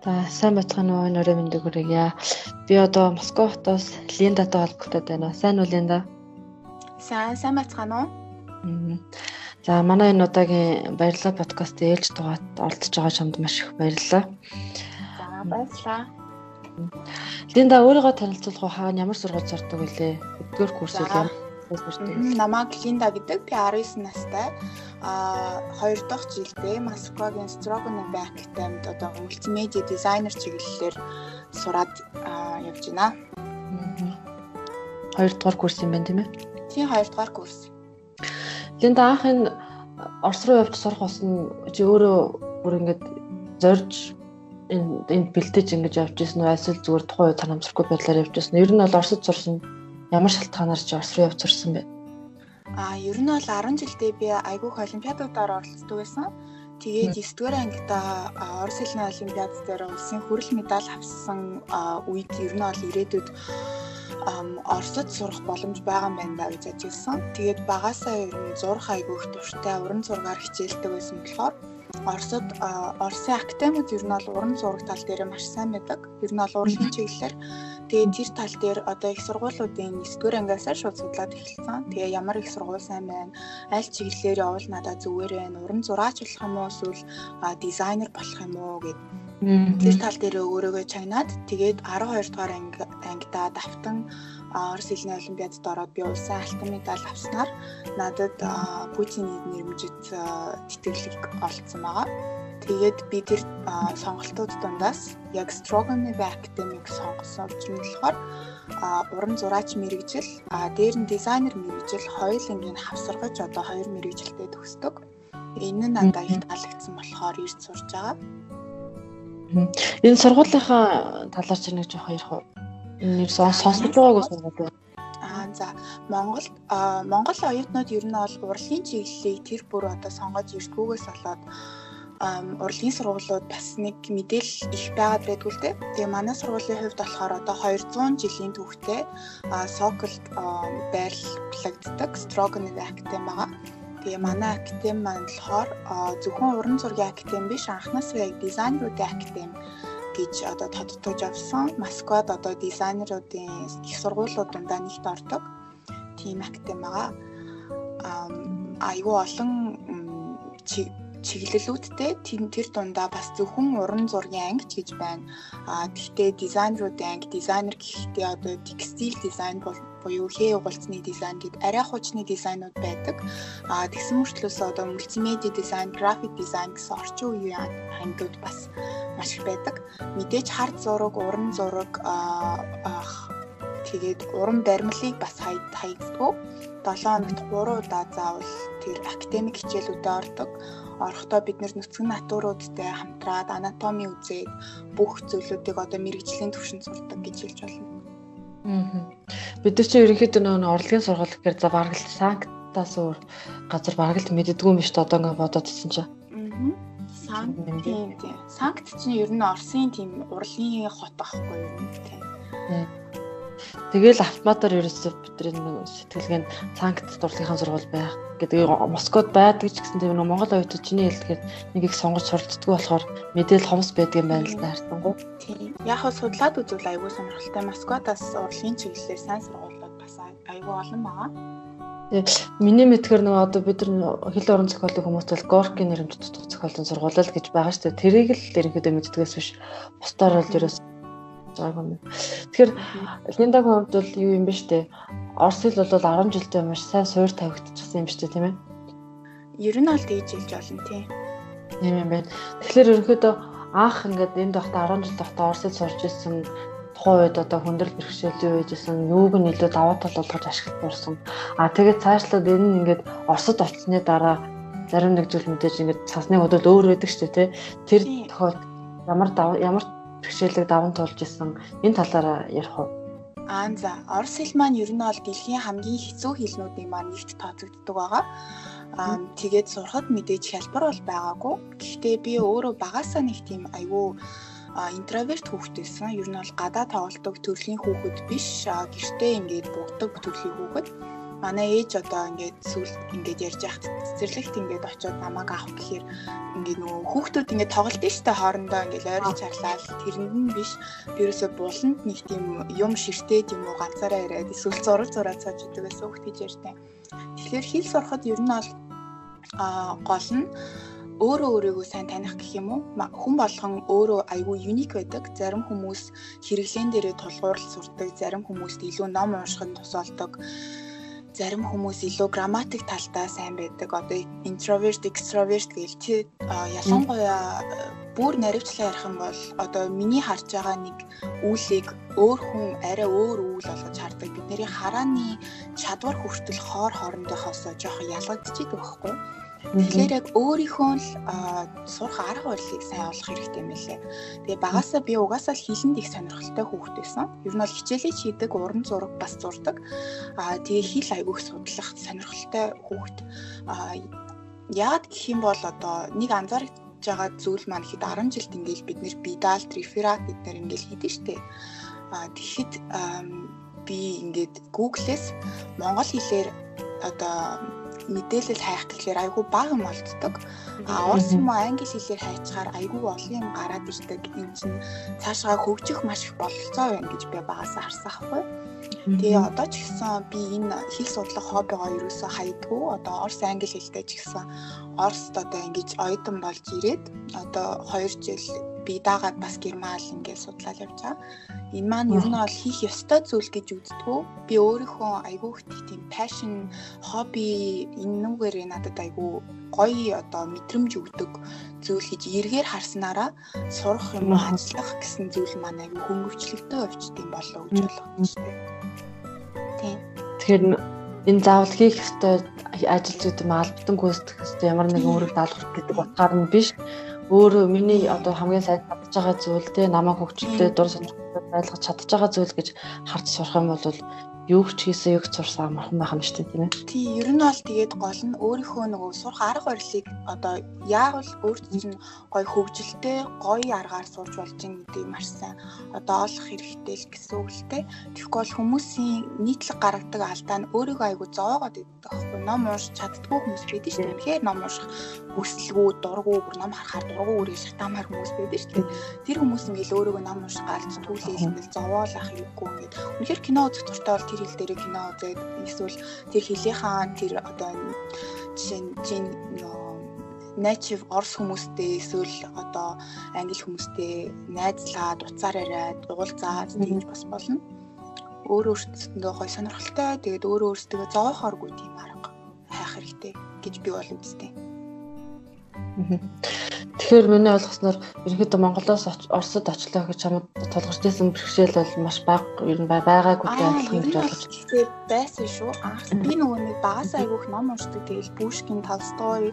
За сайн бацхан уу нөрөө мэндийг хүргье. Би одоо Москва хотоос Линдатай холбогдоод байна. Сайн уу Линда? Сайн сайн бацхан уу? За манай энэ удаагийн баярлалаа подкаст ээлж тугаад оролцож байгаа чамд маш их баярлалаа. За баярлалаа. Линда өөрийгөө танилцуулах уу хаана ямар сургууль зорддог вүлээ? Өдгөр курс үү? Намайг Линда гэдэг. Би 19 настай. А 2 дахь жилдээ Москвагийн Strogonoff Academy-д одоо мультимедиа дизайнер чиглэлээр сураад явж байна. 2 дугаар курс юм байна тийм ээ? Тийм 2 дугаар курс. Линда анх энэ Орос руу явж сурах болсон чи өөрөө бүр ингэж зорж энд бэлтэж ингэж явж ирсэн үү эсвэл зүгээр тухайн үед тарамсрахгүй байдлаар явж ирсэн. Ер нь бол Оросд сурсан ямар шалтгаанаар ч Орос руу явж сурсан бэ? А ер нь бол 10 жилдээ би айгүйх олимпиадуудаар оролцдог байсан. Тэгээд 9 дугаар ангида Орос хэлний олимпиад дээр улсын хүрэл медаль авсан үед ер нь бол ирээдүйд Оросд сурах боломж байгаа юм байна гэж ажилласан. Тэгээд багасаа ер нь зурх айгүйх дуртай уран зургаар хичээлдэг байсан болохоор Оросд Оросын академид ер нь бол уран зураг тал дээр маш сайн байдаг. Ер нь бол урлагийн чиглэлээр Тэгээд тэр тал дээр одоо их сургуулиудын 9-р ангиасаа шууд судлаад эхэлсэн. Тэгээ ямар их сургууль сайн байна? Аль чиглэлээр явал надад зүгээр байна? Уран зураач болох юм уу эсвэл дизайнер болох юм уу гэд. Тэр тал дээр өөрөөгөө чагнаад тэгээд 12 дугаар анги ангидаа давтан Орос хэлний олимпиадад ороод би улсын алтан медаль авснаар надад Путиний нэрмжит тэтгэлэг олцсон байгаа. Тэгээд би тэр сонголтууд дундаас яг Stroganoff Academic сонгосон учраас болохоор уран зураач мэрэгжил, дээр нь дизайнер мэрэгжил хоёулангийн хавсаргаж одоо хоёр мэрэгжилтэй төгсдөг. Энэ нь надад их таалагдсан болохоор ирж сурж байгаа. Энэ сургуулийнхаа талаар чи нэг жоох ярих уу? Нэр сонсож байгаагүй сургууль байна. Аа за Монголд Монгол оюутнууд ер нь бол урлагийн чиглэлийг тэр бүр одоо сонгож ирдгүүгээс болоод урлагийн сургуулиуд бас нэг мэдээлэл их байгаад байдгүй л дээ. Тэгээ манай сургуулийн хувьд болохоор одоо 200 жилийн түүхтэй Соколд байрлагддаг Strogonoff Academy байгаа. Тэгээ манай академи маань болохоор зөвхөн уран зургийн академи биш анхнаасаа яг дизайнеруудын академи гэж одоо тодтогж авсан. Москвад одоо дизайнеруудын их сургуулиуд дундаа нэгт ордог. Тийм академи байгаа. айгүй олон чиглэлүүдтэй тэр дундаа бас зөвхөн уран зургийн ангич гэж байна. А гэхдээ дизайнеруудын анги дизайнер гэхдээ одоо текстиль дизайн бол буюу хээ угалцны дизайн гэд арай хуучны дизайнууд байдаг. А тэгсэн мөртлөөс одоо мультимедиа дизайн, график дизайн гэсэн орчин үеийн ангиуд бас маш их байдаг. Мэдээж хард зураг, уран зураг тэгээд уран баримлыг бас хаягддаг. 7 хоногт 3 удаа заавал тэр академик хичээлүүдэд ордог орохдоо бид нүцгэн натуруудтай хамтраад анатоми үзээд бүх зүйлүүдийг одоо мэрэгжлийн төвшөнд сурдаг гэж хэлж болно. Аа. Бид нар чинь ерөнхийдөө нөгөө орлогын сургууль гэхээр за бараг л санктаас өөр газар бараг л мэддэггүй юм шүү дээ одоо ингээд бодоод ирсэн чинь. Аа. Санкт тийм тийм. Санкт чинь ер нь Оросын тийм урлагийн хот аахгүй юу тийм. Тэгэл автоматар ерөөсөө бидний нэг сэтгэлгээнд цанкт дурлагын сургууль байх гэдэг Москвад байдаг ч гэсэн тийм нэг Монгол оюутнууд чиний хэлдгээр нэг их сонгож суралцдаггүй болохоор мэдээл хомс байдаг юм байна л да харсангуй. Тийм. Яг нь судлаад үзвэл аягүй сонирхолтой Москвадаас урлагийн чиглэлээр сайн сургуулиуд бас аягүй олон байгаа. Миний мэдхээр нөгөө одоо бид нар хэл орон зохиолын хүмүүс бол Горкийн нэрмж тутах зохиолын сургууль гэж байгаа шүү дээ. Тэрийг л ерөнхийдөө мэддгээс биш бусдаар бол ерөөс байгаа юм. Тэгэхээр Линдагийн хувьд бол юу юм бэ штэ? Орос хэл бол 10 жилдээ маш сайн суур тавигдчихсан юм штэ тийм ээ? Ер нь бол дийж хэлж болно тийм. Тийм юм байна. Тэгэхээр ерөнхийдөө анх ингээд энд байхдаа 10 жил байхдаа Орос хэл сурч ирсэн тухайн үед одоо хүндрэл бэрхшээлийн үед исэн юуг нь илүү даваа тал болгож ашиглуулсан. А тэгээд цаашлаад энэ нь ингээд Оросд очсны дараа зарим нэг зүйл мэдээж ингээд цасны бодол өөр байдаг шүү дээ тий. Тэр тохиолдолд ямар ямар бэрхшээлэг даван туулж исэн энэ талаараа ярих уу? Аа за Орос хэл маань ер нь бол дэлхийн хамгийн хэцүү хэлнүүдийн маань нэгт тооцогддог байгаа. Аа тэгээд сурахад мэдээж хялбар бол байгаагүй. Гэхдээ би өөрөө багасаа нэг тийм айгүй интроверт хүүхдээсэн. Ер нь бол гадаа тоглодог төрлийн хүүхэд биш. Гэртээ ингээд буудаг төрлийн хүүхэд. Манай ээж одоо ингээд сүлд ингээд ярьж яхад цэцэрлэгт ингээд очиод намайг авах гэхээр ингээд нөгөө хүүхдүүд ингээд тоглолт нь штэ хоорондоо ингээд ойролж чарлаад тэрэнд нь биш. Ерөөсө буланд нэг тийм юм ширтээд юм уу ганцаараа ирээд эсвэл зураг зураад цааж идэг гэсэн гэж ярьтай. Тэгэхээр хэл сурахад ер нь бол а гол нь өөрөө өөрийгөө сайн таних гэх юм уу? Хүн болгон өөрөө айгүй юник байдаг. Зарим хүмүүс хэрэглэн дээрээ тулгуурлал сурдаг. Зарим хүмүүст илүү ном уншихад тусалдаг зарим хүмүүс илүү грамматик талдаа сайн байдаг. Одоо introvert, extrovert гэж чи ялангуяа бүр наривчлаа ярих юм бол одоо миний харж байгаа нэг үйлийг өөр хүн арай өөр үйл болгож хардаг. Бидний харааны чадвар хүртэл хоор хоорондохоос жоохон ялгагдчихийдэг байхгүй юу? Тэгэхээр яг өөрийнхөө л сурах арга барилыг сайн олох хэрэгтэй юм лээ. Тэгээ багасаа би угаасаа л хилэнд их сонирхолтой хүүхэд байсан. Ер нь бол хичээлээ хийдэг, уран зураг бас зурдаг. Аа тэгээ хил айгүйх судлах сонирхолтой хүүхэд. Аа яагаад гэх юм бол одоо нэг анзаарч байгаа зүйл маань хэд 10 жилд ингээл бид нэр бидалт, реферат гэдгээр ингээл хийдэж штэ. Аа тэгэхэд би ингээд Google-с монгол хэлээр одоо мэдээлэл хайх гэхлээр айгүй бага юм олддог. А орос юм уу англи хэлээр хайчаар айгүй олон юм гараад ирдэг. Энэ чинь цаашгаа хөгжих маш их бололцоо байна гэж би багасаа харсан аахгүй. Тэгээ одоо ч гэсэн би энэ хэл судлах хоббигоо ерөөсөө хаядгүй. Одоо орос англи хэлтэй ч гэсэн оросд одоо ингэж оюутан болж ирээд одоо 2 жил би дагаад бас герман хэл ингээд судлаад явж байгаа. Энэ маань ер нь бол хийх ёстой зүйл гэж үздэггүй. Би өөрийнхөө айгүй их тийм passion, hobby энүүгээр надад айгүй гоё одоо мэдрэмж өгдөг зүйл гэж эргээр харснараа сурах юм ажиллах гэсэн зүйл маань айгүй хөнгөвчлөлтөө өвчдөг болоо гэж болгож байна. Тийм. Тэгэхээр энэ заавал хийх ёстой ажил зүйл юм албатан гүйцэтгэх ёстой ямар нэгэн үүрэг даалгавар гэдэг утгаар нь биш өөрөө миний одоо хамгийн сайн чадж байгаа зүйл те намайг хөгжөлтэй дур сонирхолтой байлгаж чадж байгаа зүйл гэж харж сурах юм бол юу ч хийсэн юу ч сурсан амархан байх юм шүү дээ тийм ээ. Тий, ер нь бол тэгээд гол нь өөрийнхөө нөгөө сурах арга барилыг одоо яавал өөрт чинь гой хөгжилтэй, гоё аргаар сурж болж ин гэдэг маш сайн одоо олох хэрэгтэй л гэсэн үг л дээ. Тэгэхгүй бол хүмүүсийн нийтлэг гаргадаг алдаа нь өөрийгөө айгу зоогоод идэх байхгүй. Ном унш чаддгүй хүмүүс байдаг шүү дээ. Тэгэхээр ном унших хүсэлгүй, дурггүй, бүр ном харахаар дурггүй үргэлж шатамаар хүмүүс байдаг шүү дээ. Тэр хүмүүс ингээл өөрийгөө ном унших галж түлээл ингээл зовоолах хэрэггүй ингээд. Үнэхээр кино үзэх туртай бол тэр хэл дээр кино үзээд эсвэл тэр хэлийнхаа тэр одоо жишээ нь жин native орс хүмүүстэй эсвэл одоо англи хүмүүстэй найзлаад уцаар яриад уулзаад тэгж бас болно. Өөр өөртөө гой сонирхолтой тэгээд өөр өөртөө зовоохооргүй тийм арга хайх хэрэгтэй гэж би бол үздэг. Тэгэхээр миний ойлгосноор ерөнхийдөө Монголоос Оросд очлоо гэж чамд тулгарч ирсэн бэрхшээл бол маш бага ер нь байгаагүй гэж ойлгож байна. Тэгэхээр байсан шүү. Анх би нөгөө нэг багаас айгүйх ном уншдаг. Тэгэл Пушкин, Толстой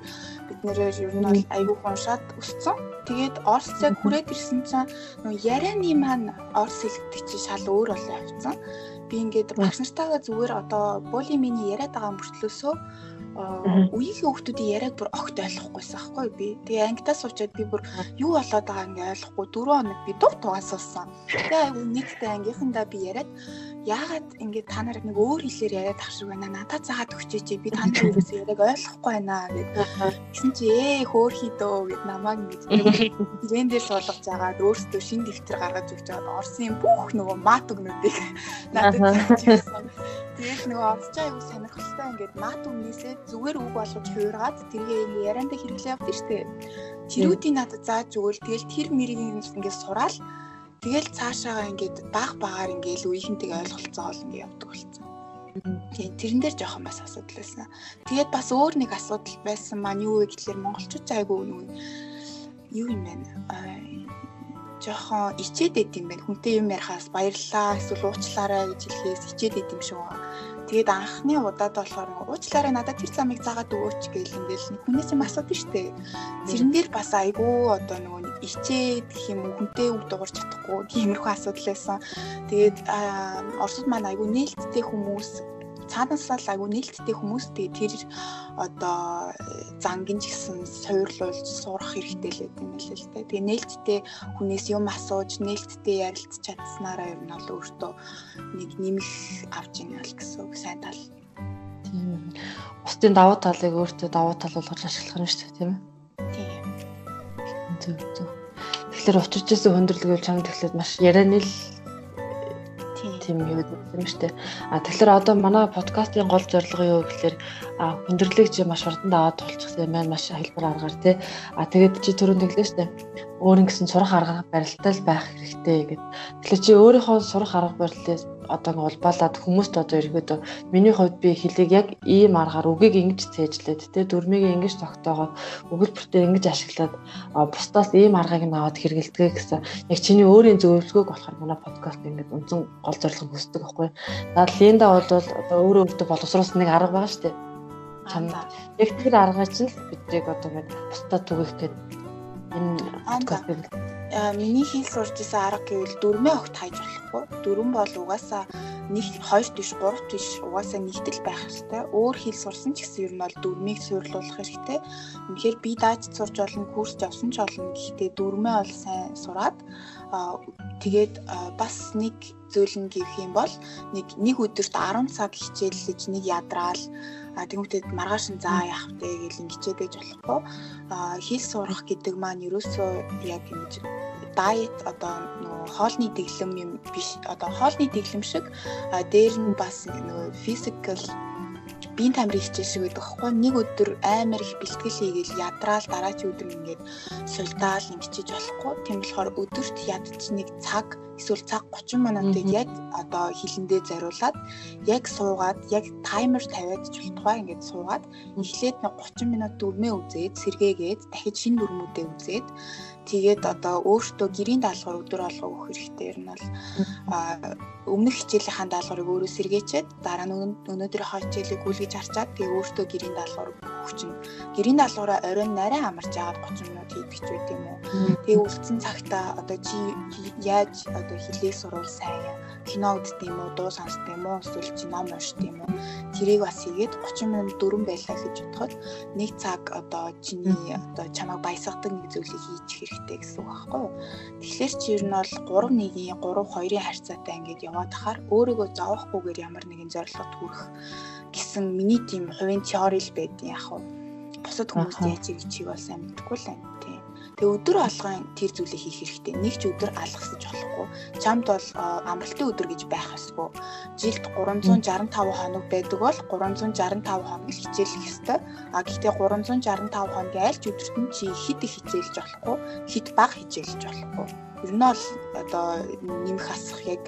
бид нэрээр ер нь бол айгүйх уншаад өссөн. Тэгээд Орос цаг хүрээд ирсэн чинь нөгөө ярианы маань Орос хэлдэг чинь шал өөр болоо явцсан. Би ингээд багш нартайгаа зүгээр одоо були миний яриад байгаа мөртлөөсөө үеийн хүүхдүүдийн яриаг бүр огт ойлгохгүйсэн аахгүй би. Тэгээ ангидаа суучаад би бүр юу болоод байгаа ингээ ойлгохгүй 4 хоног би дур тугаасуулсан. Тэгээ айгу нэгтэй ангийнхандаа би яриад яагаад ингээд та нарыг нэг өөр хэлээр яриад ах шиг байна. Надад заагаад өгчээч би танд юуээс яриаг ойлгохгүй байна гэд. Гэсэн чи ээ хөөхий дөө гэд намайг ингээд трендээр суулгаж жагаад өөртөө шин дэвтэр гаргаж өгч жагаад Орсын бүх нөгөө мат өгнүүдийг надад заажсэн. Тэгээд нөгөө орсчаа аюу сонирхолтой ингээд мат өгнөөсөө зүгээр үг болгож хуургаад тэргээ ярианда хэрэглээ явдаг штеп. Тэрүүдийн надад зааж өгөөл тэгэл тэр мэрийг ингээд сураал Тэгэл цаашаага ингээд баг багаар ингээд үеийнхэнтэйг ойлголцоо ол ингээд явдаг болсон. Тийм тэрэн дээр жоохон бас асуудал байсан. Тэгээд бас өөр нэг асуудал байсан маань юу вэ гэхэлэр монголчууд айгүй нүг юу юм бэ? жоохон ичээд байт юм байна. Хүнтэй юм ярихаас баярлалаа эсвэл уучлаарай гэж хэлхээс ичээд байт юм шиг байна. Тэгээд анхны удаад болохоор уучлаарай надад тэр замыг заагаад өгөөч гэж ингээл нэг хүнээс юм асуудаг штэ. Тэрэн дээр бас айгүй одоо нөгөө ичээд гэх юм уу хүнтэй үг дуурч чадахгүй тиймэрхүү асуудал байсан. Тэгээд Оросд маань айгүй нээлттэй хүмүүс цаанаасаа л айгүй нээлттэй хүмүүс тэгээ тэр одоо зангийн ч гэсэн суурлуулж сурах хэрэгтэй л гэдэг юм л л тэ. Тэгээ нээлттэй хүнээс юм асууж нээлттэй ярилцж чадсанараа ер нь бол өөртөө нэг нэмэх авч ийн л гэсэн үг сайн тал. Тийм. Бусдын давуу талыг өөртөө давуу тал болгож ашиглах нь шүү дээ, тийм ээ. Тийм. Зөв зөв. Тэгэхээр учирч ирсэн хүндрэлгүй чам тэгэхээр маш ярианы л тийм юм шүү дээ. А тэгэхээр одоо манай подкастын гол зорилго юу гэхээр хүндрэлийг чи маш хурдан даваад тулчихсан юм байна. Маш хэлбэр аргаар тий. А тэгээд чи түрүүн тэглээ шүү дээ өөр ингэсэн сурах арга барилттай л байх хэрэгтэй гэд. Тэгэхээр чи өөрийнхөө сурах арга барилтыг одоо улбаалаад хүмүүст одоо ерөөдөө миний хувьд би хэлийг яг ийм аргаар үгийг ингэж цээжлээд тэ дүрмийг ингэж тогтоогоод өгүүлбэртээ ингэж ашиглаад бусдаас ийм аргыг наваад хэрэгэлдэг гэсэн яг чиний өөрийн зөвлөгөөг болохоор манай подкаст ингэж үнэн гол зорилго хүсдэг байхгүй. Наад Линда бол одоо өөрөө өөртөө боловсруулсан нэг арга байгаа шүү дээ. Чам яг тэр аргыг чинь бидрийг одоо ингэ бусдад түгэх гэдэг энэ подкастыг миний хэл сурж исэн арга гэвэл дөрмөө огт хайж болохгүй. Дөрвөн бол угаасаа нэг хоёр биш гурав биш угаасаа нэгтэл байх хэрэгтэй. Өөр хэл сурсан ч гэсэн ер нь бол дөрмийг суйрлуулах хэрэгтэй. Үнэхээр би дааж сурж болно, курс явсан ч болно. Гэхдээ дөрмөө бол сайн сураад тэгээд бас нэг зүйл нь гэх юм бол нэг нэг өдөрт 10 цаг хичээллэж нэг ядраал а тэгмүтэд маргааш нь заа яах вэ гэж ингэчээд байж болохгүй. А хэл сурах гэдэг маань ерөөсөө яг ингэж дайет одоо нөгөө хоолны дэглэм юм биш одоо хоолны дэглэм шиг дээр нь бас нөгөө физикал биеийн тамирын хичээл шиг байдаг аахгүй нэг өдөр амар их бэлтгэл хийгээл ядраал дараагийн өдөр ингээд сулдаал ингэчиж болохгүй. Тийм болохоор өдөрт ядч нэг цаг эсвэл цаг 30 минутыг яг одоо хилэндээ зориулаад яг суугаад яг таймер тавиад ч болтугай ингээд суугаад эхлээд 30 минут дүрмээ үзээд сэргээгээд дахиж шинэ дүрмүүдээ үзээд тэгээд одоо өөртөө гэрийн даалгавар өдөр алга өгөх хэрэгтэй. Юм бол өмнөх хичээлийнхаа даалгаврыг өөрөө сэргээчээд дараа нь өнөөдрийнхөө хичээлийг гүйлгэж харчаад тэгээд өөртөө гэрийн даалгавар өгөх чинь гэрийн даалгавраа оройн нарай амарч яагаад 30 минут хийдэг ч байт юм уу? Тэгээд үлдсэн цагтаа одоо чи яаж одоо хилээ сурвал сайн кино үздэг юм уу дуу сонсдог юм уу эсвэл чи ном уншдаг юм уу тэрийг бас хийгээд 30 минут дөрөн байлаа гэж бодоход нэг цаг одоо чиний одоо чамайг баясгадаг нэг зүйлийг хийж хэрэгтэй гэсэн үг байхгүй юу? Тэгэхээр чи ер нь бол 3 1-ийн 3 2-ын харьцаатай ингээд яваад тахаар өөрийгөө зовохгүйгээр ямар нэгэн зорилгот хүрэх гэсэн миний тийм хувийн теори л байдیں۔ яг хуу бусад хүмүүс яаж ирэх чиг бол сайн мэдэхгүй л байна тийм Тэгээ өдөр алган тэр зүйлийг хийх хэрэгтэй. Нэг ч өдөр алгасаж болохгүй. Чамд бол амралтын өдөр гэж байх ёсгүй. Жилд 365 хоног байдаг бол 365 хоног хичээлэх ёстой. А гэхдээ 365 хоногийн аль ч өдөрт нь чи хэд их хичээлж болохгүй, хэд бага хичээлж болохгүй. Ер нь бол одоо нэмэх асах яг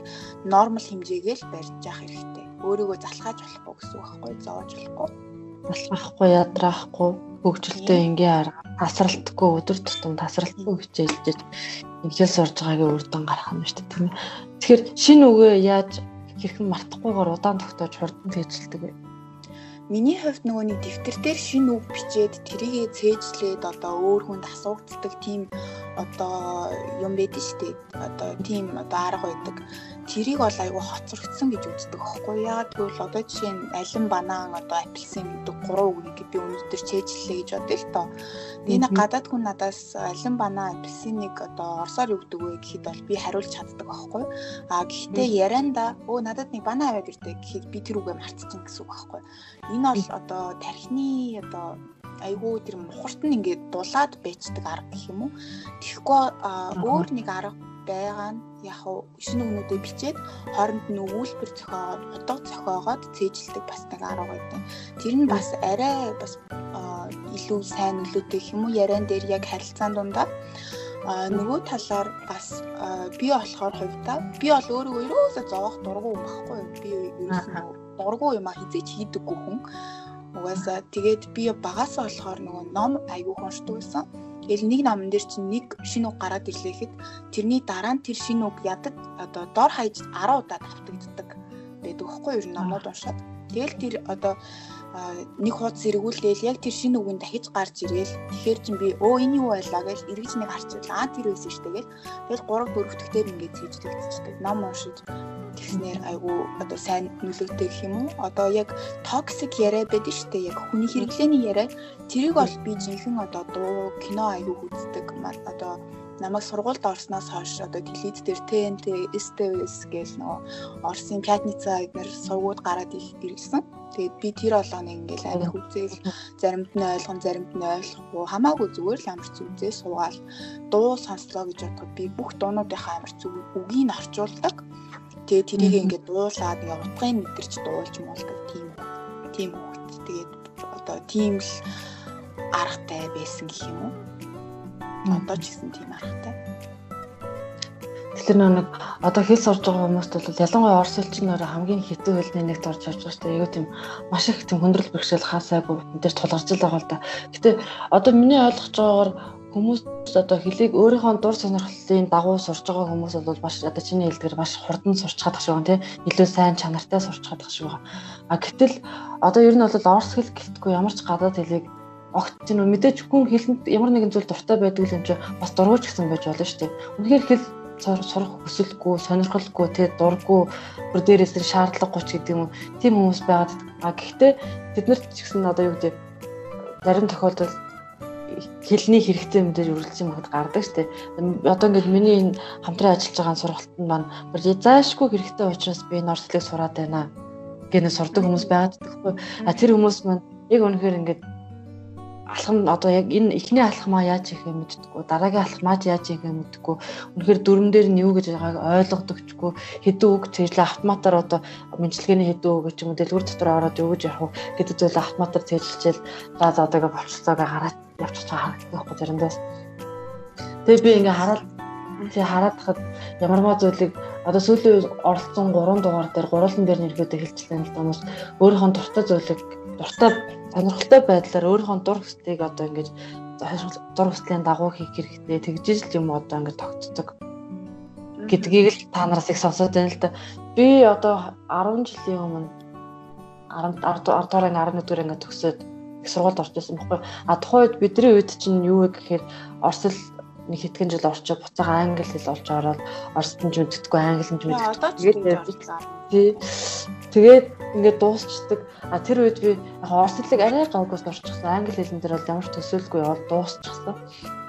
нормал хэмжээгээ л барьж явах хэрэгтэй. Өөрийгөө залхааж болохгүй гэсэн үг байхгүй, зовоож болохгүй. Залхахгүй, ядраахгүй хөгжилтэй ингийн арга тасралтгүй өдөр тутам тасралтгүй хичээлж ингээл сурж байгаагийн үр дүн гарах юм шүү дээ тийм ээ. Тэгэхээр шинэ үгээ яаж хэрхэн мартахгүйгээр удаан тогтоож хурдан тэжилдэг вэ? Миний хувьд нөгөө нэг дэвтэр дээр шинэ үг бичээд тэрийгэ цээжлээд одоо өөр хүнд асуугддаг тийм одоо юм байдаг шүү дээ. Одоо тийм одоо арга байдаг тэрийг бол айгүй хоцрогдсон гэж үздэг аахгүй яагаад гэвэл одоо жишээ нь алин банан одоо апельсин гэдэг гурван үгийг би өнөөдөр чэйжлээ гэж бодъё л доо. Тэгээ нэг гадаад хүн надаас алин банан апельсиныг одоо орсоор юу гэдэг вэ гэхэд бол би хариулж чаддаг аахгүй. А гэхдээ ярианда өө надад нэг банан аваад ирдэ гэхэд би тэр үгээ мартчихсан гэсэн үг аахгүй. Энэ бол одоо тархины одоо айгүй тэр мухарт нь ингээд дулаад байцдаг арга гэх юм уу. Тэгэхгүй өөр нэг арга байгаа нь яг шинэ өгнүүдээ бичээд хооронд нь өгүүлбэр зохиоод утга зохиогоод цээжилдэг бас нэг арга байдаг. Тэр нь бас арай бас илүү сайн нөлөөтэй юм уу? Яриан дээр яг харилцаан дундаа а нөгөө талаар бас би болохоор хувьдаа би бол өөрийгөө ерөөсөө зовоох дургу юм багхгүй юу? Би ерөөсөө дургу юм а хизээч хийдэггүй хүн. Угаасаа тэгээд би багасаа болохоор нөгөө ном айгүй уншдаг байсан Тэгэл нэг номон дээр чинь нэг шинэ үг гараад ирлээхэд тэрний дараа нь тэр шинэ үг ядад одоо дор хаяж 10 удаа давтагддаг. Байдаг байхгүй юу? Номнууд уншаад. Тэгэл тэр одоо нэг хуудас эргүүлдээл яг тэр шинэ үгэнд дахиж гарч ирээл тэгэхээр чин би өө энэ юу байлаа гэж эргэж нэг харчихвал аа тэр байсан шүү дээ гэл тэгэл 3 4-өлтгээр ингээд хийж тэгчихдэг ном уншиж тэгснээр айгу одоо сайн нөлөөтэй гэх юм уу? Одоо яг токсик яриа байдаг шүү дээ. Яг хүний хэрэглээний яриа. Тэрийг бол би жинхэнэ одоо дуу кино айгу үздэг одоо намайг сургуульд орсноос хойш одоо телевиз дээр ТНТ, СТВС гэл нөгөө Оросын Пятница эднэр сувгууд гараад ирсэн. Тэгээд би тэр болгоныг ингээл амих үзээл заримд нь ойлгон заримд нь ойлгохгүй хамаагүй зүгээр л амар зүгзээ суугаал дуу сонслоо гэж бодоход би бүх дуунуудынхаа амар зүг үгийг орчуулдаг. Тэгээд тэрийг ингээд дуулаад ингээ утгыг мэдэрч дуулж муулдаг тийм тийм хөвгт. Тэгээд одоо тийм л аргатай байсан гэх юм уу? Одоо ч гэсэн тийм аргатай. Тэгэхээр нэг одоо хэл сурж байгаа хүмүүст бол ялангуяа орос хэлчнээр хамгийн хитэн хэлний нэгт орж явж байгаа шүү дээ. Айгуу тийм маш их тийм хүндрэл бэрхшээл хаасаагүй энэ тулгарч л байгаа л да. Гэтэ одоо миний ойлгож байгаагаар хүмүүс одоо хэлийг өөрийнхөө дур сонирхлын дагуу сурж байгаа хүмүүс бол маш одоо чиний хэлдгэр маш хурдан сурч чадах шиг байна тийм илүү сайн чанартай сурч чадах шиг байна. А гэтэл одоо ер нь бол орос хэл гэлтгүй ямар ч гадаад хэлийг огт чинь мэдээж хүн хэлэнд ямар нэгэн зүйл дуртай байдаг юм чи бас дургуйч гэсэн байж болно шүү дээ. Үнэхээр хэл сурах хүсэлгүй, сонирхолгүй, тэ дурггүй бүр дээрээс нь шаардлагагүй ч гэдэг юм уу. Тийм хүмүүс байгаад а гэхдээ бид нар ч гэсэн одоо юу гэдэг зарим тохиолдолд хэлний хэрэгтэй мэдээж үргэлжлэн магад гардаг штеп. Одоо ингээд миний энэ хамтран ажиллаж байгаа сургалтанд маань бүр заашгүй хэрэгтэй учраас би энэ орслыг сураад байна гэнэ сурдаг хүмүүс байгаад байхгүй. А тэр хүмүүс маань яг үнэхээр ингээд алхам одоо яг энэ эхний алхмаа яаж хийхээ мэддэггүй дараагийн алхмаа яаж хийхээ мэддэггүй. Үнэхээр дүрм дээр нь юу гэж байгааг ойлгодогчгүй. Хэдэн үг цэжлээ автоматар одоо мэдлэгээний хэдэн үг ч юм уу дэлгүр дотор ороод юу гэж явах гэдэг зүйл автоматар цэжлжээл за за одоогээ болчихсоогоо хараад явчих чаа харагддаг байхгүй заримдаа. Тэгээ би ингээ хараад тий хараад хахад ямарваа зүйлийг одоо сүүлийн оролцсон 3 дугаар дээр гурван дээр нэрхүүдээ хэлчихлээ л да хүмүүс өөрийнхөө дуртай зүйлийг дуртай сонирхолтой байдлаар өөрийнхөө дур хүслийг одоо ингэж дур хүслийн дагуу хийх хэрэгтэй тэгжиж л юм одоо ингэ тогтцдог гэдгийг л та нараас их сонсоод байна л да. Би одоо 10 жилийн өмнө 10 10 дугаар анги 11 дугаар анги төгсөөд их сургуульд орж исэн байхгүй. А тухайн үед бидний үед чинь юу вэ гэхээр Оросл нэг хэдхэн жил орчод буцаага англи хэл олж ороод нь ч мэддэггүй англи ч мэддэггүй. Тэгээд ингээд дуусчдаг. А тэр үед би яг орос хэлийг арай гавгаас орчихсон. Англи хэлэн дээр бол ямар ч төсөөлгүй бол дуусчихсан.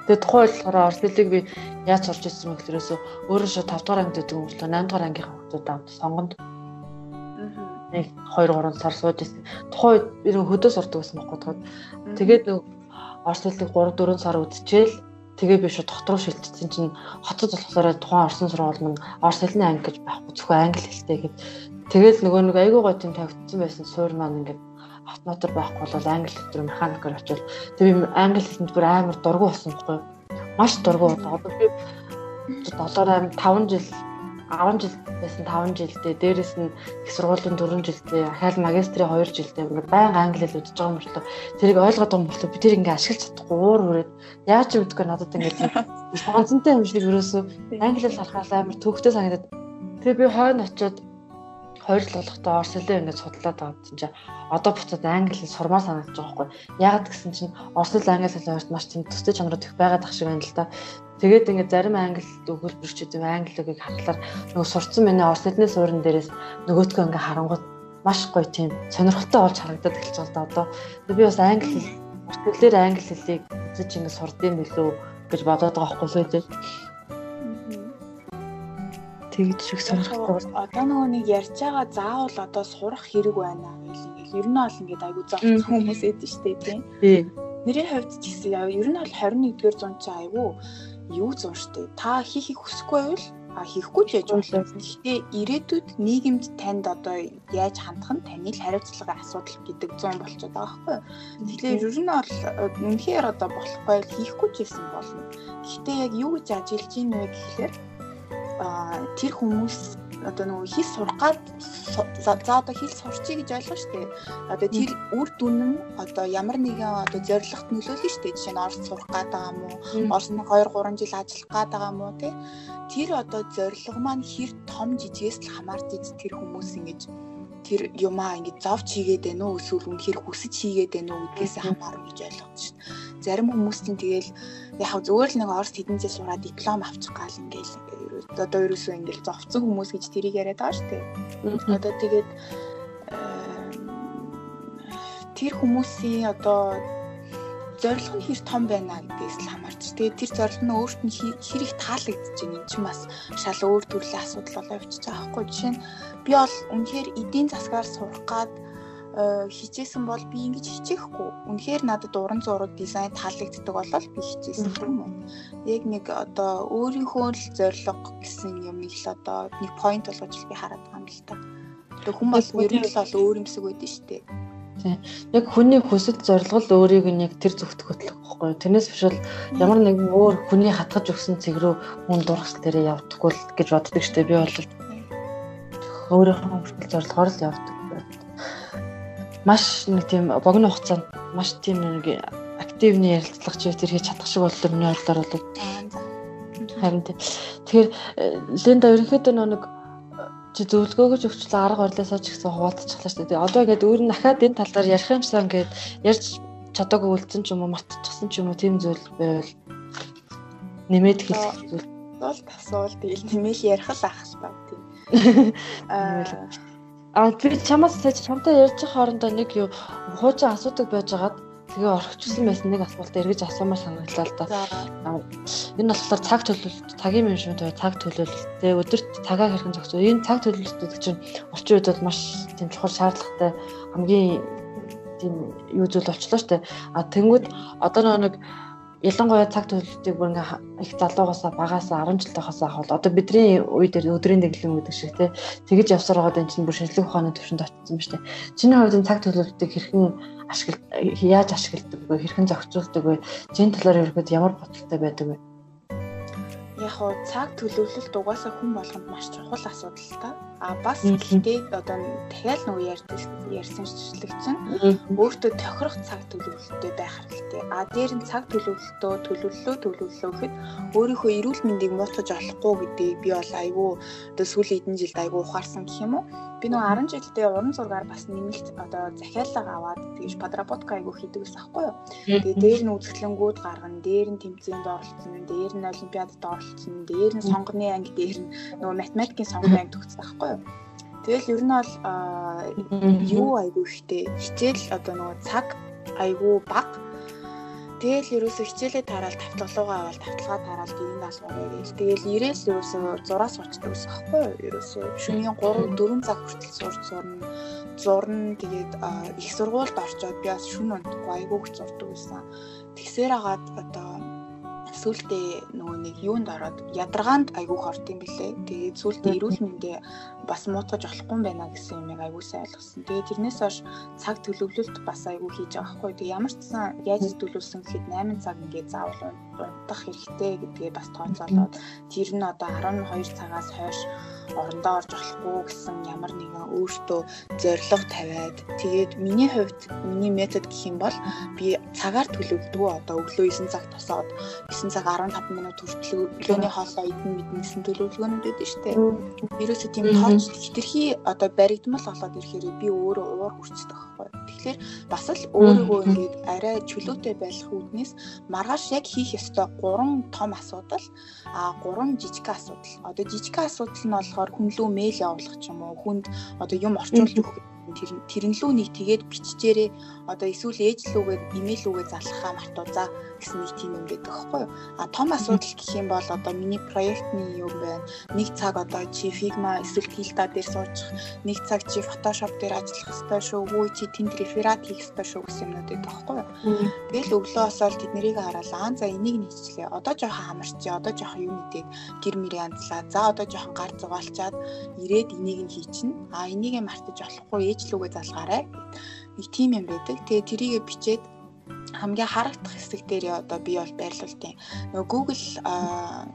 Тэгээд тухайн болохоор орос хэлийг би яаж сурч ирсэн бэ гэхлээрээс өөрөө шууд 5 дугаар ангид гэдэг юм болоо 8 дугаар ангийнхаа хүмүүсүүд авт сонгонд нэг 2 3 сар сууж ирсэн. Тухайн үед би хөдөө сурдаг байсан байхгүй тоход. Тэгээд нэг орос хэлийг 3 4 сар үдчихээл тэгээ би шууд доктороо шилжчихсэн чинь хотод болохоор тухайн орсон сургууль маань орос хэлний анги гэж байхгүй зөвхөн англи хэлтэй гэд Тэгэл нөгөө нэг айгүй гой тийм тавигдсан байсан. Суур маань ингээд автоматар байхгүй бол англи хэл рүү механикаар очивол. Тэг би англи хэлэнд бүр амар дургу болсон байхгүй маш дургу одоо би 7 8 5 жил 10 жил байсан 5 жилдээ. Дээрэс нь их сургуулийн 4 жилдээ ахаал магистрийн 2 жилдээ ингээд байнга англи хэл үзэж байгаа юм болоо тэрийг ойлгоод байгаа юм болоо би тэр ингээд ашиглаж чадахгүй уур хүрээд яаж ч мэдгүй надад ингээд ганцантай юм шиг ерөөсөө англи хэл харахаас амар төвхтэй санагдаад. Тэгээ би хойно очиод болохтой орс хэлээ ингээд судлаад байгаа юм чинь одоо буцаад англи хэл сурмаар санагдаж байгаа байхгүй. Ягаад гэсэн чинь орс хэл англи хэл хоёрт маш тийм төстэй чанарууд их байгаад ах шиг байна л да тэгээд ингээд зарим англи өгүүлбэрчүүд юм англи үгийг хахлаар нөгөө сурцсан миний орс хэлний суурин дээрээс нөгөөтгөө ингээд харангуут маш гоё тийм сонирхолтой болж харагдаад эхэлж байгаа л да одоо. Би бас англи хэл орс хэлээр англи хэлийг үзэж ингээд сурдсан билүү гэж бодоод байгаа байхгүй л үү тэгж шиг сонирхолтой. Одоо нөгөө нэг ярьж байгаа заавал одоо сурах хэрэг байна гэл ингээл ер нь бол ингээд айгу зовцсон хүмүүс эд нь штэ тийм. Нэрийн хувьд ч гэсэн ер нь бол 21-р зуун чи айгу юу зун штэ. Та хийхийг хүсэхгүй байвал а хийхгүй ч яж болно. Гэхдээ ирээдүйд нийгэмд танд одоо яаж хандах нь таны л хариуцлагын асуудал гэдэг зүүн болчиход байгаа байхгүй юу. Тэгэхээр ер нь бол үнэхээр одоо болохгүй хийхгүй ч гэсэн болно. Гэхдээ яг юу гэж ажиллаж ийн вэ гэхлээр тэр хүмүүс одоо нөгөө хэл сурах гад за одоо хэл сурчий гэж ойлгоо штэ. Одоо тэр үр дүн нь одоо ямар нэгэн одоо зорилгот нөлөөлнө штэ. Жишээ нь Орос сурах гад байгаа? Орос нэг 2 3 жил ажиллах гад байгаа уу те? Тэр одоо зорилго маань хэр том жижигээс л хамаарч иж тэр хүмүүс ингэж тэр юмаа ингэ зовч хийгээд байна уу эсвэл үнэхээр хүсэж хийгээд байна уу гэдгээс хамаарна гэж ойлгож шин. Зарим хүмүүс чинь тэгэл яг зөвөр л нэг Орос хэдэн жил сураад диплом авчих гал ингээл одоо ерөөсөө ингээл зовцсон хүмүүс гэж тэрийг яриад байгаа шүү дээ. Одоо тэгээд тэр хүмүүсийн одоо зорилго нь хэр том байна гэдгээс л хамаарч. Тэгээд тэр зорилго нь өөрт нь хэр их таалагдж байна юм чинь бас шал өөр төрлийн асуудал болоо явчихж байгаа байхгүй. Жишээ нь би бол үнэхээр эдийн засгаар сурах гад хичээсэн бол би ингэж хичээхгүй. Үнэхээр надад уран зураг дизайн таалагддаг болол би хичээсэн юм уу. Яг нэг одоо өөрийнхөө л зориг гэсэн юм их л одоо нэг point болгож би хараад байгаа юм л та. Одоо хүн бол ер нь л өөр юмсэг байдаг шүү дээ. Тийм. Яг хүний хүсэл зорилго л өөрийг нь яг тэр зүгт хөтлөх байхгүй юу? Тэрнээс биш бол ямар нэгэн өөр хүний хатгаж өгсөн цэг рүү хүн дургасл дээрээ явдаггүй л гэж боддог штеп би бол өөрийнхөө хүсэл зорилгоор л явдаг. Маш нэг тийм богино хугацаанд маш тийм нэг активны ярилцлага чи тэр хийж чадах шиг боллоо миний бодлоор бол харин тийм. Тэгэхээр э, Линда ерөнхийдөө нэг чи зөвлөгөөгөө өгчлөө арга барилаасаа ч гэсэн хуваалцчихлаа шүү дээ. Одоо ингээд өөр нь дахиад энэ тал дээр ярих юмсан ингээд ярьж чадаагүй үлдсэн ч юм уу мартчихсан ч юм уу тийм зүйл байвал нэмээд хэлэх зүйл. Бол тасвал тэгэл нэмэл ярих л ах л баг тийм. Аа би чамаас сая чамтай ярьж байгаа хоорондоо нэг юу хуучин асуудаг байж байгаад Тэгээ орхичихсан байсан нэг асуулт эргэж асуумаар санагдлаа л да. Энэ болохоор цаг төлөвлөлт, цагийн менежмент бай, цаг төлөвлөлт. Тэгээ өдөрт цагаа хэрхэн зохицуул. Энэ цаг төлөвлөлтүүд чинь орчин үед бол маш тийм чухал шаардлагатай хамгийн тийм юу зүйл болчлоо штэ. А тэнгууд одоо нэг ялангуяа цаг төлөвлөлтийг бүр ингээ их залуугаасаа багаасаа 10 жил тахаас ахвал одоо бидний үе дээр өдрийн дэглэм гэдэг шиг те тэгэж явсаар байгаа энэ чинь бүр шинжлэх ухааны төвшөнд очсон ба штэ. Чиний хувьд энэ цаг төлөвлөлтийг хэрхэн ашиглаж яаж ашигладаг вэ? Хэрхэн зохицуулдаг вэ? Жин талаар ерөөд ямар бодолтой байдаг вэ? Яг хоо цаг төлөвлөлт угаасаа хүн болгонд маш чухал асуудал та. А бас гэхдээ одоо дахиад нөгөө ярьсан шишлэг чинь өөртөө тохирох цаг төлөвлөлттэй байх хэрэгтэй. А дээр нь цаг төлөвлөлтөө төлөвлөлөө төлөвлөлөө гэхэд өөрийнхөө эрүүл мэндийг муутгаж олохгүй гэдгийг би бол айгүй одоо сүүлийн хэдэн жилд айгүй ухаарсан гэх юм уу? Би нөгөө 10 жилдээ уран зургаар бас нэмэлт одоо захиалга аваад тэгж подработка айгу хийдэг ус аахгүй юу. Тэгээ дээр нь үзэсгэлэнгүүд гаргана, дээр нь тэмцээнд оролцсон, дээр нь олимпиадад оролцсон, дээр нь сонгоны анги дээр нь нөгөө математикийн сонгоны анги төгссөн аахгүй юу. Тэгэл ер нь бол юу айгу ихтэй хичээл одоо нөгөө цаг айгу баг Тэгэл ерөөсө хичээлээ тараал тавталгаагаа аваад тавталгаа тараал гэрийн даалгавар гээл. Тэгэл ирээл ерөөсө зураа сурчдаг ус аахгүй юу? Ерөөсө шөнийн 3 4 цаг хүртэл сурч сурна. Зурна тэгээд их сургуульд орчоод би бас шүн унтахгүй айгуух зурдаг байсан. Тэгсээр агаад одоо сүултээ нөгөө нэг юунд ороод ядаргаанд айгуух орд юм бэлээ. Тэгээд сүултээ эрүүл мэндэ бас муутгаж болохгүй юм байна гэсэн юмыг айгүй сайн ойлгосон. Тэгээд тэрнээс хойш цаг төлөвлөлт бас айгүй хийж байгаа хгүй. Тэгээд ямар ч сан яаж төлөвлөсөн гэхэд 8 цаг ингээд заавал унтах хэрэгтэй гэдгээ бас тооцоолоод тэр нь одоо 12 цагаас хойш орондоо орж болохгүй гэсэн ямар нэгэн өөртөө зорилго тавиад тэгээд миний хувьд миний метод гэх юм бол би цагаар төлөвлөдгөө одоо өглөө 9 цаг тосоод 9 цаг 15 минут хүртэл өглөөний хоолоо идэн мэднэсэн төлөвлөгөөнүүд байдаг шүү дээ. Ерөөсөө тийм тоолж хитрхи одоо баригдмал болоод ирэхээр би өөрөө уур хүрчдэг байхгүй. Тэгэхээр бас л өөрийгөө ингээд арай чөлөөтэй байх үүднээс маргааш яг хийх ёстой 3 том асуудал а 3 жижиг асуудал. Одоо жижиг асуудал нь болохоор хүн лөө мэйл явуулах ч юм уу хүнд одоо юм орчуулж өгөх тэр тэрнлүү нэг тэгээд биччихээрээ одоо эсвэл ээж лүүгээд имэйл лүүгээ залхахаа мартуузаа гэсэн нэг тийм юм байдаг байхгүй юу. А том асуудал гэх юм бол одоо миний проектны юм байна. Нэг цаг одоо чи Figma эсвэл Tilda дээр суучих, нэг цаг чи Photoshop дээр ажиллах хэрэгтэй шүү. Өө чи тэнд реферат хийх хэрэгтэй шүү гэсэн юмнууд байдаг байхгүй юу. Тэгэл өглөө осоод тэднийг хараад аа за энийг нийцлээ. Одоо жоохон хамарчи, одоо жоохон юм мэдээд гэр мэрийн анзлаа. За одоо жоохон гар зугаалчаад ирээд энийг нь хийчихнэ. А энийг мартаж болохгүй ээж лүүгээ залгаарай. Нэг тим юм байдаг. Тэгээ тэрийгэ бичээд хамгийн харагдах хэсэг дээр одоо би бол байрлуултыг. Нөгөө Google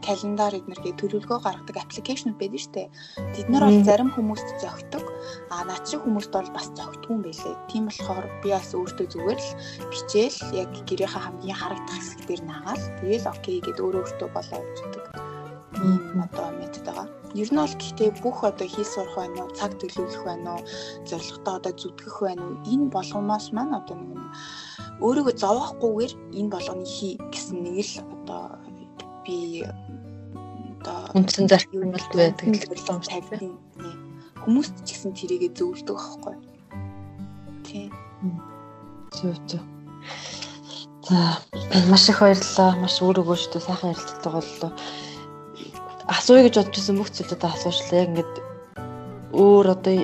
календар эднэргээ төлөвлөгөө гаргадаг аппликейшнуд байдаг дээ. Тэд нар бол зарим хүмүүст зөгтөг. А над шиг хүмүүст бол бас зөгтгүй юм байлээ. Тийм болохоор би бас өөртөө зүгээр л бичээл яг гэрийнхаа хамгийн харагдах хэсэг дээр наагаал. Тэгээл окей гэдээ өөрөө өөртөө болоо өгдөг. Ийм одоо метод байгаа. Ер нь бол гэхдээ бүх одоо хий сурах байна уу, цаг төлөвлөх байна уу, зорилготой одоо зүтгэх байна уу, энэ болгоомоос маань одоо нэг өөрийгөө зовоохгүйгээр энэ болгоны хий гэсэн нэг л одоо би одоо үндсэн зарчим бол байдаг л юм тавьсан. Хүмүүст ч гэсэн тэрийгэ зөвлөдөг аахгүй. Тийм. Зөв зөв. За маш их баярлалаа. Маш өөр өгөөжтэй сайхан ярилцдаг боллоо. Асууя гэж бодож байсан бүх зүйлүүдэд асуушлаа. Яг ингээд өөр одоо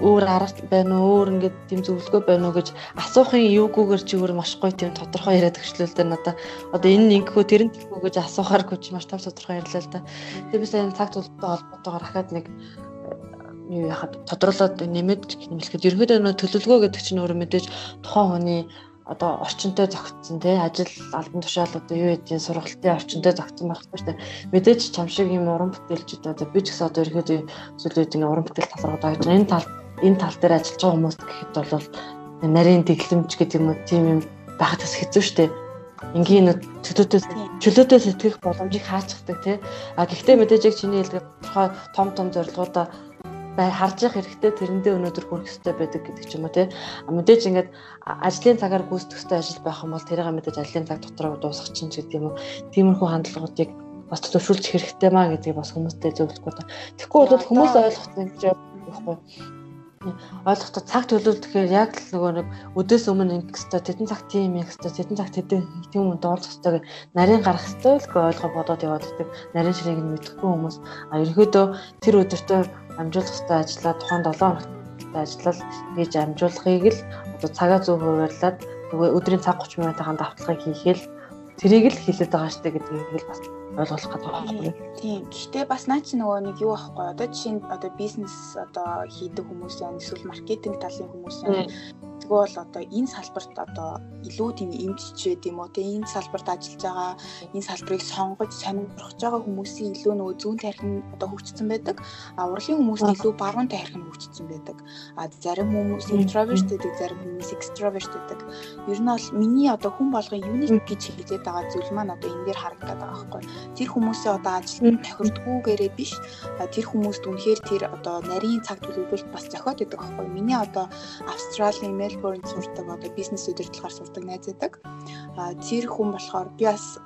өөр арга байна уу өөр ингээд тийм зөвлөгөө байна уу гэж асуухын юугүйгээр чи өөр маш гоё тийм тодорхой яриад өгчлөлтэй надаа одоо энэ ингэхүү тэр нь тэгхүү гэж асуухааргүй чи маш тав тодорхой ярьлаа л да. Тэгээ би сайн цаг зүйлтэй холбоотойгоор ахаад нэг юу яхад тодруулаад нэмээд нэмэлхэд ерөнхийдөө нөө төлөвлөгөө гэдэг чинь өөрөө мэдээж тухайн хүний одоо орчинтой зохицсон тий ажил албан тушаал одоо юу гэдгийг сургалтын орчинтой зохицсон байх хэрэгтэй. Мэдээж чам шиг юм уран бүтээлчд одоо би ч гэсэн одоо ерөөдөө зүйлүүд ингэ уран бүтээл тал руу дагж энэ тал энэ тал дээр ажиллаж байгаа хүмүүс гэхэд бол нарийн дэглэмж гэдэг юм уу тийм юм байхад бас хэцүү шүү дээ. Энгийн чөлөөтэй чөлөөтэй сэтгэх боломжийг хаачдаг тий. А гэхдээ мэдээж яг чиний хэлдэг тухай том том зорилгоудаа бай харж явах хэрэгтэй тэрэндээ өнөөдөр хүрэх хэрэгтэй байдаг гэдэг ч юм уу тий. Мэдээж ингээд ажлын цагаар гүйцэтгэх хэрэгтэй ажил байх юм бол тэрийг мэдээж ажлын цаг дотроо дуусгах чинь гэдэг юм уу. Тиймэрхүү хандлагуудыг бас төвшүүлж хэрэгтэй маа гэдгийг бас хүмүүстэй зөвлөхгүй та. Тэгэхгүй бол хүмүүс ойлгох юм гэж байхгүй ойлгохдоо цаг төлөвлөхээр яг л нөгөө нэг өдөөс өмнө ингэх хэвээр тедэн цаг тийм юм хэвээр тедэн цаг тедэн тийм юм дуулах хэвээр нарийн гарах хэвээр л ойлгоо бодоод яваад байдаг. Нарийн ширийг нь мэдэхгүй хүмүүс а ерөөдөө тэр өдөртөө амжуулах хэвээр ажиллаа тухайн 7 хоногт ажиллал хийж амжуулахыг л одоо цагаа зөв хуваарлаад нөгөө өдрийн цаг 30 минутын давталгыг хийгээл тэрийг л хэлээд байгаа штэ гэдгийг л бас ойлгох гэдэг байна. Тийм. Гэхдээ бас наа чи нөгөө нэг юу аахгүй одоо жишээ нь одоо бизнес одоо хийдэг хүмүүс байна эсвэл маркетинг талын хүмүүс байна Тэгвэл одоо энэ салбарт одоо илүү тийм эмччээд юм уу те энэ салбарт ажиллаж байгаа энэ салбарыг сонгож сонирхож байгаа хүмүүсийн илүү нөгөө зүүн тархин одоо хөгжсөн байдаг. А урлагийн хүмүүс илүү баруун тархин хөгжсөн байдаг. А зарим хүмүүс introvert гэдэг, зарим хүмүүс extrovert гэдэг. Ер нь бол миний одоо хүн болгон unique гэж хэлээд байгаа зүйл маань одоо энэ дээр харагдаад байгаа байхгүй. Тэр хүмүүсээ одоо ажилд тохирдгүйгээрээ биш. Тэр хүмүүст үнэхээр тэр одоо нарийн цаг төлөвлөлт бас зохиод байдаг байхгүй. Миний одоо Австралийн Мельбурнд сурдаг одоо бизнес удирдлагаар сурдаг найз байдаг. А тэр хүн болохоор би бас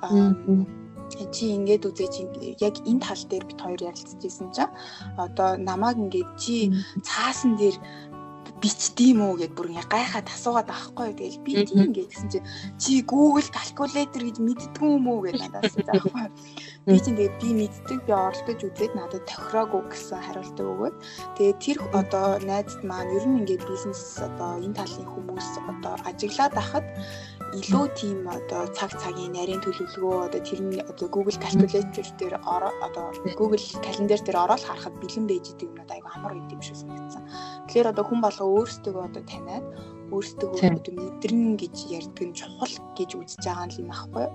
чи ингээд үзээ чи яг энэ тал дээр бит хоёр ярилцчихсэн чинь одоо намааг ингээд чи цаасан дээр бичдэм үү? гэд бүр ингээ гайхаад асуугаад байхгүй. Тэгэл би тийм гэсэн чи чи Google calculator гэж мэддгүй юм уу? гэж надад асуусан байхгүй. Би чинь тэгээ би мэддэг би оролдож үзээд надад тохироогүй гэсэн хариултаа өгөөд тэгээ тэр одоо найзд маань ер нь ингээ бизнес одоо энэ талын хүмүүс одоо ажиглаад ахад илүү тийм одоо цаг цагийн нарийн төлөвлөгөө одоо тэр нь одоо Google calculator дээр одоо Google календар дээр ороод харахад бэлэн байж идэг юм айгу амар үед юм шиг санагдсан. Тэгэхээр одоо хүн болго өөрсдөө одоо таниад өөрсдөө одоо мэдэрнэ гэж ярьдаг нь чухал гэж үзэж байгаа юм аахгүй юу?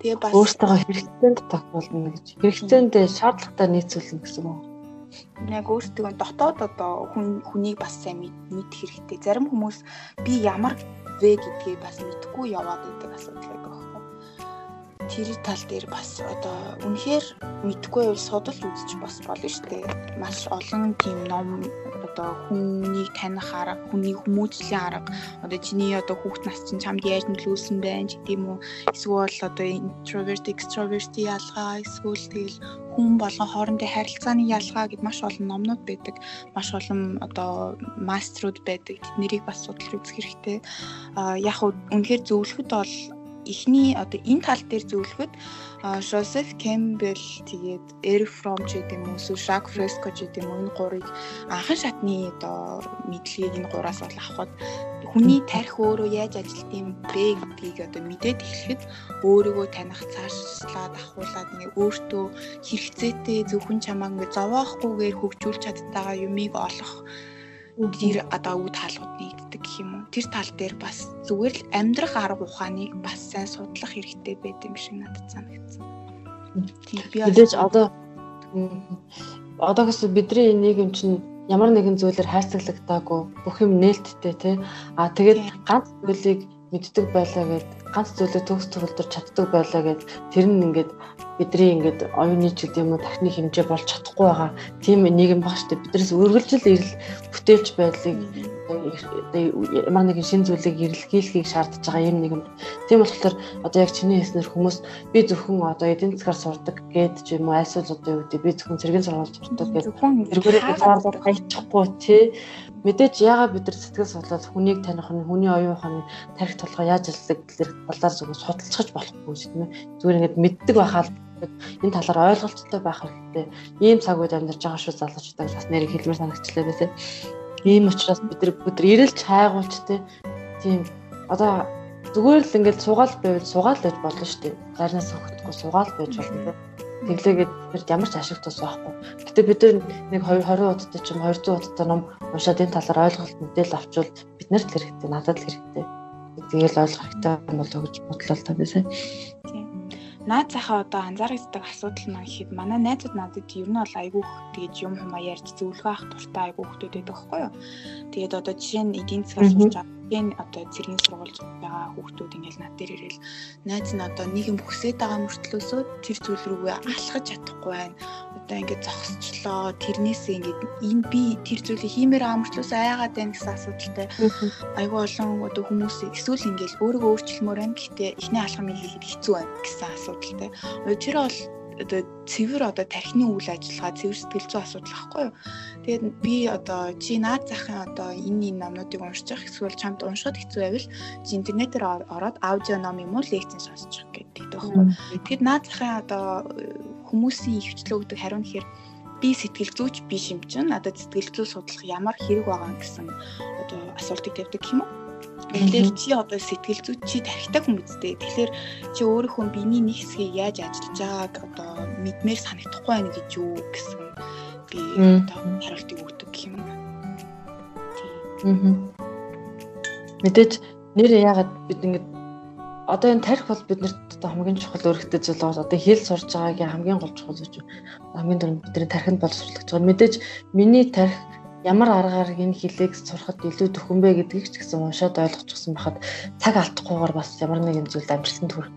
Тэгээ бас өөртөө хэрэгцээнд тохиолдно гэж. Хэрэгцээнд шаардлагатай нийцүүлнэ гэсэн үг. Яг өөртөө дотоод одоо хүн хүнийг бас сайн мэдэх хэрэгтэй. Зарим хүмүүс би ямар 税金っていう場所にとこうやわって言ってらっしゃって。Тэр тал дээр бас одоо үнэхээр мэдгүй бол судалж үзэж бас болно шүү дээ. Маш олон тийм ном одоо хүнийг таних арга, хүний хүмүүжлийн арга, одоо чиний одоо хүүхд нас чинь чамд яаж нөлөөлсөн байна ч гэдэм үү. Эсвэл одоо introvert, extrovert ялгаа, эсвэл тэгэл хүн болгон хоорондын харилцааны ялгаа гэд маш олон номнууд байдаг. Маш олон одоо маструуд байдаг. Тэднийг бас судлах үзэх хэрэгтэй. А яг үнэхээр зөвлөхөд бол эхний одоо энэ тал дээр зөвлөхөд Joseph Campbell тэгээд Eric Fromm ч гэдэг юм уу, Jacques Fresco ч гэдэг юм уу энэ гурыг анхан шатны одоо мэдлэгийг энэ гураас бол авахд хүний тарих өөрөө яаж ажилт юм бэ гэдгийг одоо мэдээд эхлэхэд өөрийгөө таних цаашлаад ахуулаад ингээ өөртөө хэрэгцээтэй зөвхөн чамаа ингээ зовоохгүйгээр хөгжүүлж чадтайгаа юмыг олох тэр одоо үд хаалгууд нэгддэг гэх юм уу. Тэр тал дээр бас зүгээр л амьдрах арга ухааныг бас сайн судлах хэрэгтэй байд юм шиг надад санагдсан. Тийм би мэдээж одоо одоогоос бидний нийгэм чинь ямар нэгэн зүйлээр хайрцаглагдаагүй бүх юм нээлттэй тий. А тэгээд ганц зүйлийг мэддэг байлаа гэд ганц зүйлээ төгс төгөлдөр чаддаг байлаа гэд тэр нь ингээд бидний ингээд оюуны ч гэдэг юм уу тархины хэмжээ болж чадахгүй байгаа тийм нийгэм баг штэ биднээс үргэлжил ирэл бүтээлч байдлыг ямар нэгэн шин зүйлийг эрэлхийлэхийг шаардж байгаа юм нэг юм. Тийм болохоор одоо яг чиний хэлснээр хүмүүс би зөвхөн одоо эдийн засгаар сурдаг гэд ч юм уу айсуул одоо юу гэдэг би зөвхөн цэргийн сургууль сурдаг гэж эргүүрээ хязгаарлаад хайчихгүй тий мэдээж яагаад бид нар сэтгэл судлаад хүнийг таних нь хүний оюун ухааны тарих толгой яаж ажилладаг гэдэг талаар зөвхөн судалцаж болохгүй шүү дээ. Зүгээр ингээд мэддэг байхаа энэ талаар ойлголттой байх хэрэгтэй. Ийм цаг үед амьдарч байгаа шүү залуучуудаа бас нэр хэлмээр санагчлаа байлээ. Ийм учраас бид нар бүгд ирэл чайгуулч те тийм одоо зүгээр л ингээд суугаал байвал суугаал байж болно шүү дээ. Зарнаас өгөхгүй суугаал байж болно те. Тэглээгээд бид ямар ч ашиг тус байхгүй. Гэтэ бид нэг 20 удаатай ч юм 200 удаатай ном уншаад энэ талаар ойлголт мэдээл авчвал бид нарт л хэрэгтэй, надад л хэрэгтэй. Тэгээл ойлгох хэрэгтэй юм болоо гэж бодлоо та бисаа. Тийм наад захаа одоо анзаарэгддэг асуудал маань гэхэд манай найзууд надад ер нь бол айгүйх тэгэж юм хумаа ярьж зөвлөгөө авах туртай айгүй хүмүүс байдаг байхгүй юу. Тэгээд одоо жишээ нь эдийн засгаас сурч байгаа энэ одоо цэргийн сургуульд байгаа хүмүүс ингээл над дээр ирэл найз нь одоо нэг юм хүсээд байгаа мөртлөөсөө тэр зүйл рүүгээ алхаж чадахгүй байна. Одоо ингээд зогсчлоо. Тэрнээсээ ингээд энэ би тэр зүйлийг хиймээр амарчлаас айгаад байна гэсэн асуудалтай. Айгүй олон одоо хүмүүс эсвэл ингээд өөрийгөө өөрчлөмөр байна. Гэхдээ эхний алхам хийхэд хэцүү байна гэсэн асуудалтай. Тэр бол одоо цэвэр одоо тархины үйл ажиллагаа цэвэр сэтгэл зүйн асуудал байхгүй юу. Тэгээд би одоо чи наад захын одоо энэ энэ номнуудыг уншиж эсвэл чамд уншихад хэцүү байвал чи интернетээр ороод аудио ном юм уу лекцэн сонсчих гэдэг байхгүй. Тэгэд наад захын одоо хүмүүсийн ихвчлөө өгдөг хариу нэхэр би сэтгэл зүйч биш юм чинь надад сэтгэл зүй судлах ямар хэрэг байгаа гэсэн одоо асуултыг тавьдаг юм уу? Тэгэхээр чи одоо сэтгэл зүйч чи тархитай хүн үсттэй. Тэгэхээр чи өөрийнхөө биений нэг хэсгийг яаж ажиллаж байгааг одоо мэдмээр санагдахгүй байна гэж юу гэсэн би одоо хариултыг өгдөг гэх юм. Тийм. Мэдээж нэр яагаад бид ингэж одоо энэ тарих бол биднэрт одоо хамгийн чухал өргөтэй зүйл бол одоо хэл сурж байгаагийн хамгийн гол чухал зүйл хамгийн дөрөв бидний тархинд боловсруулах гэж байгаа. Мэдээж миний тарих ямар аргаар энэ хилийг сурахад илүү төхөнбэ гэдгийг ч гэсэн уншаад ойлгочихсон байхад цаг алдахгүйгээр бас ямар нэгэн зүйлд амжилтанд хүрэх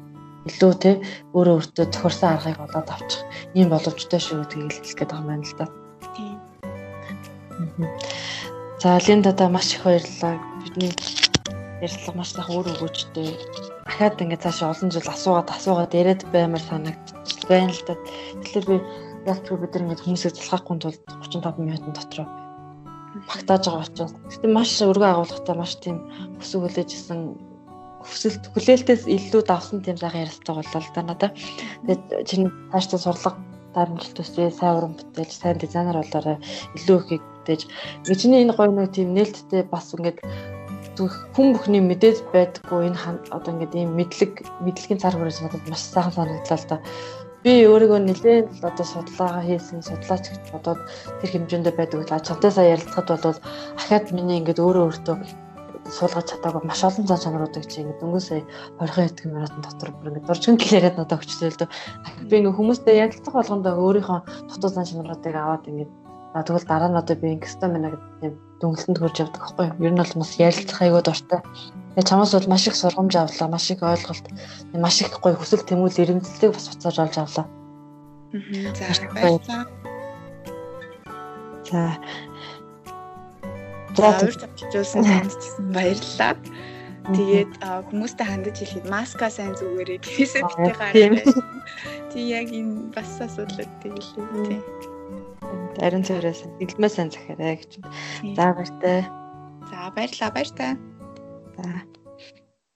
илүү те өөрөө өөртөө тохирсон аргыг олоод авчих ийм боломжтой шүү гэдгийг хэлэх гээд байгаа юм байна л да. Тийм. За Линда та маш их баярлалаа. Бидний ярилцлага маш их өөр өгөөжтэй. Ахаад ингээд цаашаа олон жил асуугаад асуугаад яриад баймар санагдчих байна л да. Тэгэхээр би яг ч бид нар ингээд хүмүүсийг залхахгүй тулд 35 минутын дотор багтааж байгаа учраас гэтээ маш өргөө агуулгатай маш тийм хүсэг хүлээжсэн хүсэлт хүлээлтээс илүү давсан тийм сайхан ярилцлага боллоо да надаа. Тэгээд чиний цаашдаа сурлага дарамжилт төсөө сайн уран бүтээж сайн дизайнер болоорой илүү бүтээж. Ингээ чиний энэ гоё нэг тийм нээлттэй бас ингээд хүн бүхний мэдээд байдаггүй энэ одоо ингээд ийм мэдлэг мэдлэгийн цар хүрээс надад маш сайхан санагдлаа л да би өөрийгөө нэлээд л одоо судалгаа хийсэн судлаач гэж бодоод тэр хэмжээндээ байдаг л чамтай сая ярилцахад бол ахаад миний ингээд өөрөө өөртөө суулгаж чадаагүй маш олон зан чанаруудыг чи ингээд дөнгөсөө 20 хэдэн минутын дотор бүр ингээд дуржин гэлээрэд надад өгчлээ л дөө. Би ингээд хүмүүстэй ярилцах болгондоо өөрийнхөө дутуу зан чанаруудыг аваад ингээд тэгвэл дараа нь одоо би ингээд мэнэ гэдэг дүнгэлтэнд хурж явдаг байхгүй юу? Ер нь бол бас ярилцах айгүй дуртай. Тэгээ чамаас бол маш их сургамж авлаа, маш их ойлголт, маш их гоё хүсэл тэмүүл ирэмцэлийг бас буцааж олж авлаа. Аа. За баярлалаа. За. За урьд авчижсэн танилцсан баярлалаа. Тэгээд хүмүүстэй хандаж хэлэхэд маска сайн зүгээрээ гэхээсээ битээ гараад. Тий яг энэ бас асуудал тэгэлээ тий. Ариун цайраас гэлмээ сайн захиарай гэж. За баяртай. За баярлалаа баяртай. За.